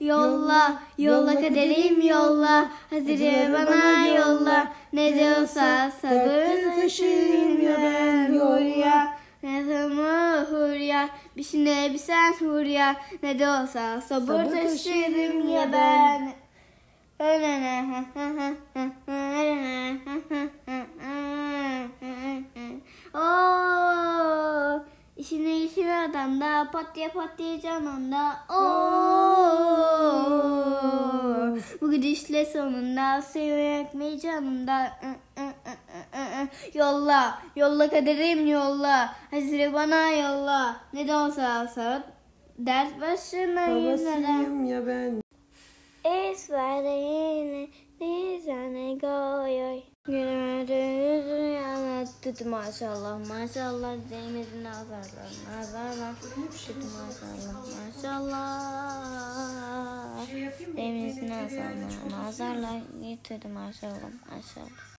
yolla, yolla kaderim yolla, Hazire bana yolla, ne de olsa sabır taşıyım ya ben Hurya. Ne zaman hurya, bir şey ne bir sen hurya, ne de olsa sabır taşırım ya ben. Oo, adamda, patya patya canında. Oo, bu gidişle sonunda sevmek mi canımda. Yolla, yolla kaderim yolla, Hazire bana yolla. Ne de olsa olsa dert başına. Babasıyım ya ben. Es var yine nizane goyoy. Günümüzü anlattı maşallah maşallah. Zeynep'in nazarlar nazarlar Tuttu maşallah maşallah. Zeynep'in nazarlar nazarlar Getirdi maşallah maşallah.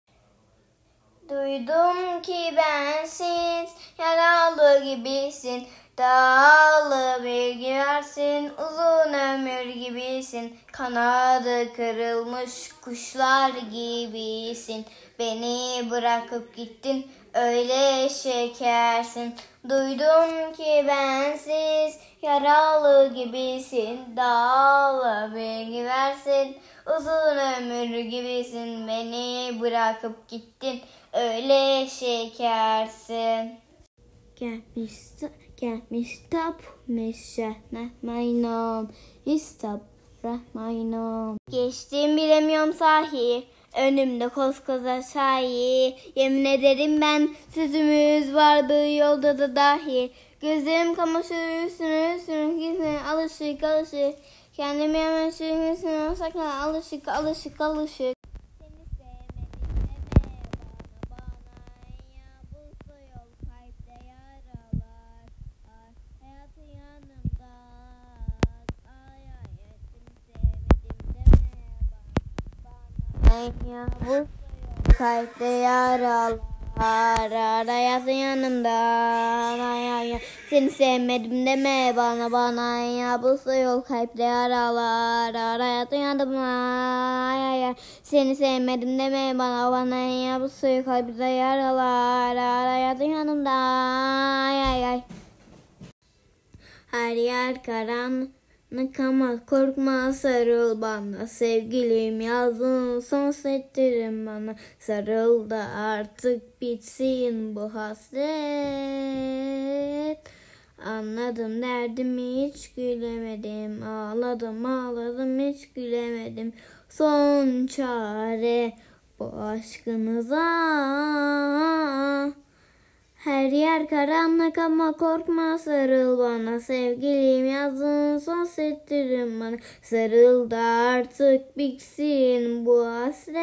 Duydum ki bensiz yaralı gibisin. Dağlı bilgi versin uzun ömür gibisin Kanadı kırılmış kuşlar gibisin. Beni bırakıp gittin öyle şekersin. Duydum ki bensiz yaralı gibisin. Dağlı bilgi versin uzun ömür gibisin. Beni bırakıp gittin öyle şekersin. Gelmiş, gelmiş tapmış Rahmanom, istap Rahmanom. Geçtim bilemiyorum sahi, önümde koskoca şahi. Yemin ederim ben sözümüz vardı yolda da dahi. Gözlerim kamaşır üstüne üstüne gitsin alışık alışık. Kendimi hemen üstüne sakla alışık alışık alışık. Bu kalpte yaralar. Arayasın yanımda ay, ay, ay. Seni sevmedim deme bana bana. Ya Bu yol kalpte yaralar. Arayasın yanımda. Ay, ay, ay. Seni sevmedim deme bana bana. Ya Bu yol kalpte yaralar. Arayasın yanımda. Ay, ay, ay. Her yer karanlık ama korkma sarıl bana. Sevgilim yazdın son settirin bana. Sarıl da artık bitsin bu hasret. Anladım derdimi hiç gülemedim. Ağladım ağladım hiç gülemedim. Son çare bu aşkınıza her yer karanlık ama korkma sarıl bana. Sevgilim yazdın son settirin bana. Sarıl da artık bitsin bu hasret.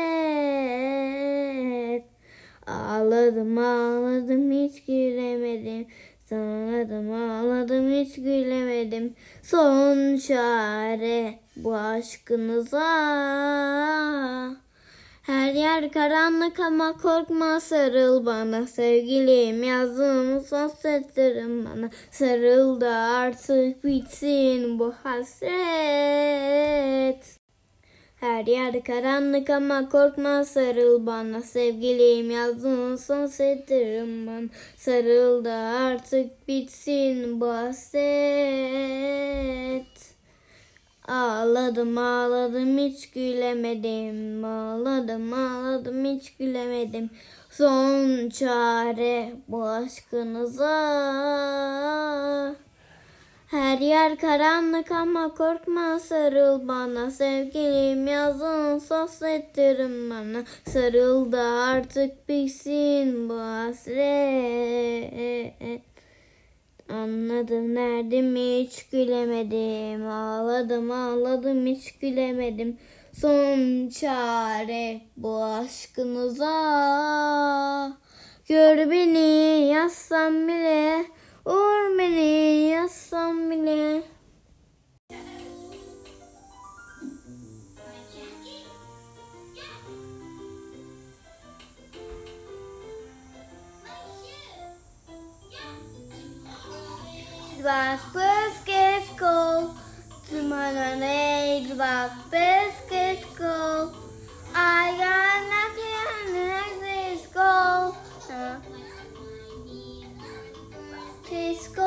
Ağladım ağladım hiç gülemedim. Ağladım ağladım hiç gülemedim. Son çare bu aşkınıza her yer karanlık ama korkma sarıl bana sevgilim yazdığım son setlerim bana sarıl da artık bitsin bu hasret. Her yer karanlık ama korkma sarıl bana sevgilim yazdığın son setlerim bana sarıl da artık bitsin bu hasret. Ağladım ağladım hiç gülemedim. Ağladım ağladım hiç gülemedim. Son çare bu aşkınıza. Her yer karanlık ama korkma sarıl bana. Sevgilim yazın soslettirin bana. Sarıl da artık bitsin bu hasret Anladım derdimi hiç gülemedim. Ağladım ağladım hiç gülemedim. Son çare bu aşkınıza. Gör beni yazsam bile Vur beni yazsam bile bak biscuits go to lemonade bak biscuits go. I got nothing on the next go. Uh, taste go.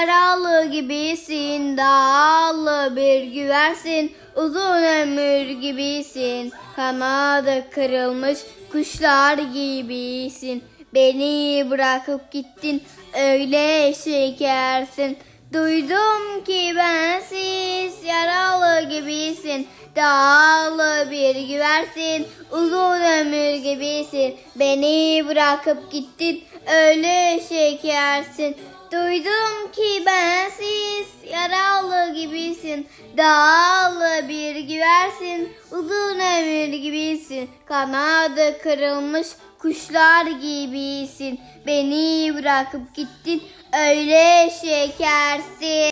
Yaralı gibisin Dağlı bir güversin uzun ömür gibisin. Kanadı kırılmış kuşlar gibisin. Beni bırakıp gittin öyle şekersin. Duydum ki bensiz yaralı gibisin. Dağlı bir güversin uzun ömür gibisin. Beni bırakıp gittin öyle şekersin Duydum ki bensiz yaralı gibisin. Dağlı bir güversin uzun ömür gibisin. Kanadı kırılmış kuşlar gibisin. Beni bırakıp gittin öyle şekersin